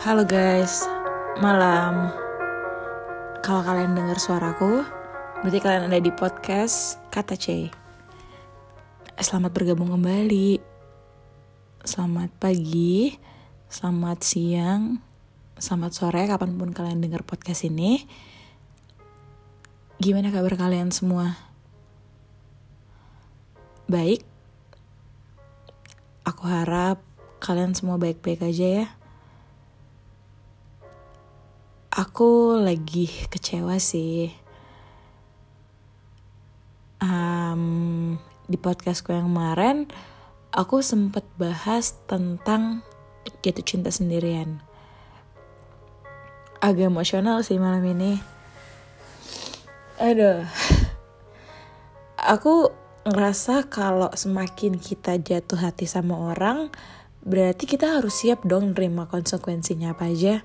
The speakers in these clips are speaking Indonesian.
Halo guys, malam. Kalau kalian dengar suaraku, berarti kalian ada di podcast Kata C. Selamat bergabung kembali. Selamat pagi, selamat siang, selamat sore, kapan pun kalian dengar podcast ini. Gimana kabar kalian semua? Baik? Aku harap kalian semua baik-baik aja ya aku lagi kecewa sih. Um, di podcastku yang kemarin, aku sempat bahas tentang jatuh cinta sendirian. Agak emosional sih malam ini. Aduh. Aku ngerasa kalau semakin kita jatuh hati sama orang, berarti kita harus siap dong nerima konsekuensinya apa aja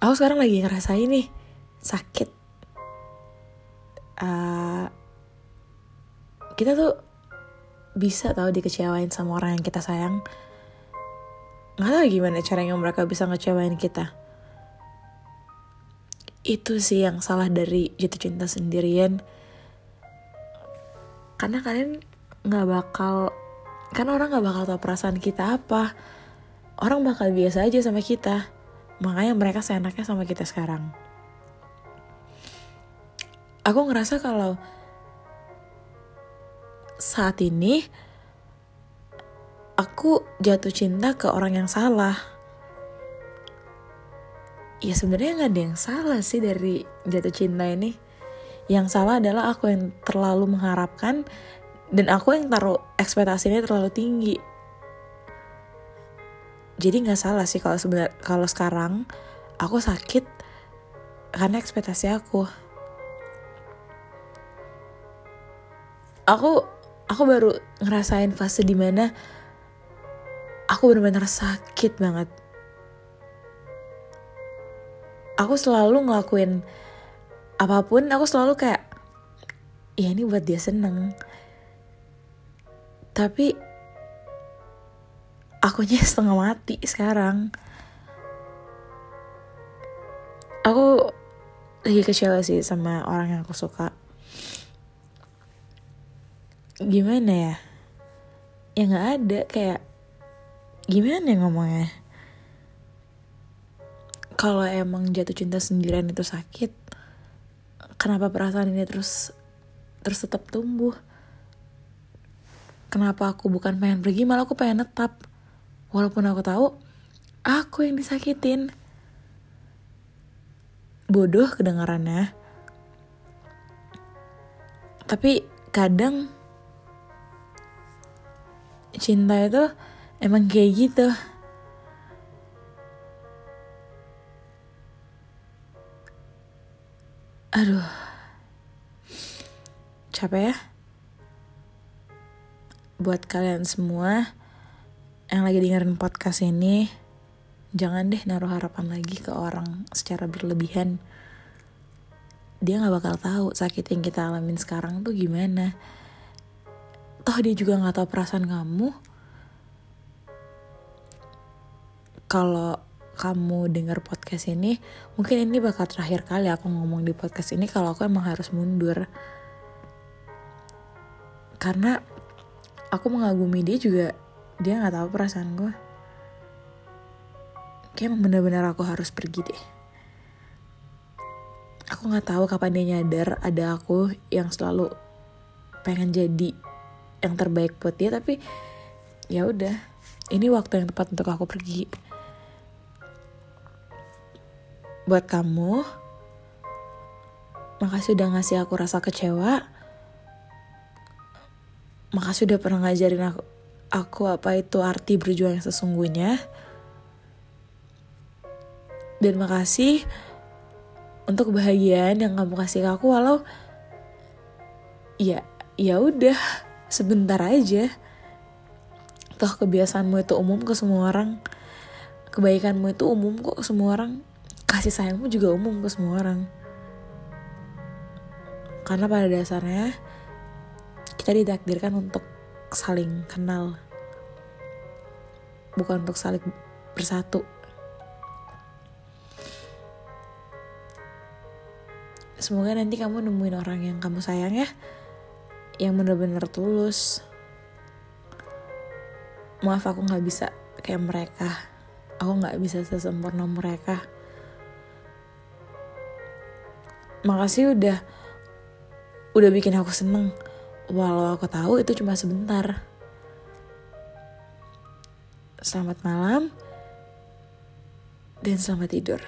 aku sekarang lagi ngerasain nih sakit. Uh, kita tuh bisa tahu dikecewain sama orang yang kita sayang. Nggak tahu gimana caranya mereka bisa ngecewain kita. Itu sih yang salah dari jatuh cinta sendirian. Karena kalian nggak bakal karena orang nggak bakal tahu perasaan kita apa. Orang bakal biasa aja sama kita Makanya mereka seenaknya sama kita sekarang. Aku ngerasa kalau saat ini aku jatuh cinta ke orang yang salah. Ya sebenarnya nggak ada yang salah sih dari jatuh cinta ini. Yang salah adalah aku yang terlalu mengharapkan dan aku yang taruh ekspektasinya terlalu tinggi jadi nggak salah sih kalau sebenarnya kalau sekarang aku sakit karena ekspektasi aku. Aku aku baru ngerasain fase di mana aku benar-benar sakit banget. Aku selalu ngelakuin apa pun aku selalu kayak ya ini buat dia seneng. Tapi akunya setengah mati sekarang. Aku lagi kecewa sih sama orang yang aku suka. Gimana ya? Ya nggak ada kayak gimana ya ngomongnya? Kalau emang jatuh cinta sendirian itu sakit kenapa perasaan ini terus terus tetap tumbuh? Kenapa aku bukan pengen pergi malah aku pengen tetap Walaupun aku tahu aku yang disakitin. Bodoh kedengarannya. Tapi kadang cinta itu emang kayak gitu. Aduh. Capek ya? Buat kalian semua yang lagi dengerin podcast ini jangan deh naruh harapan lagi ke orang secara berlebihan. Dia nggak bakal tahu sakit yang kita alamin sekarang tuh gimana. Toh dia juga nggak tahu perasaan kamu. Kalau kamu denger podcast ini mungkin ini bakal terakhir kali aku ngomong di podcast ini kalau aku emang harus mundur. Karena aku mengagumi dia juga dia nggak tahu perasaan gue kayak emang bener-bener aku harus pergi deh. Aku nggak tahu kapan dia nyadar ada aku yang selalu pengen jadi yang terbaik buat dia tapi ya udah. Ini waktu yang tepat untuk aku pergi. Buat kamu makasih udah ngasih aku rasa kecewa. Makasih udah pernah ngajarin aku aku apa itu arti berjuang yang sesungguhnya. Dan makasih untuk kebahagiaan yang kamu kasih ke aku walau ya ya udah sebentar aja. Toh kebiasaanmu itu umum ke semua orang. Kebaikanmu itu umum kok ke semua orang. Kasih sayangmu juga umum ke semua orang. Karena pada dasarnya kita ditakdirkan untuk saling kenal bukan untuk saling bersatu. Semoga nanti kamu nemuin orang yang kamu sayang ya, yang bener-bener tulus. Maaf aku gak bisa kayak mereka, aku gak bisa sesempurna mereka. Makasih udah udah bikin aku seneng, walau aku tahu itu cuma sebentar. Selamat malam dan selamat tidur.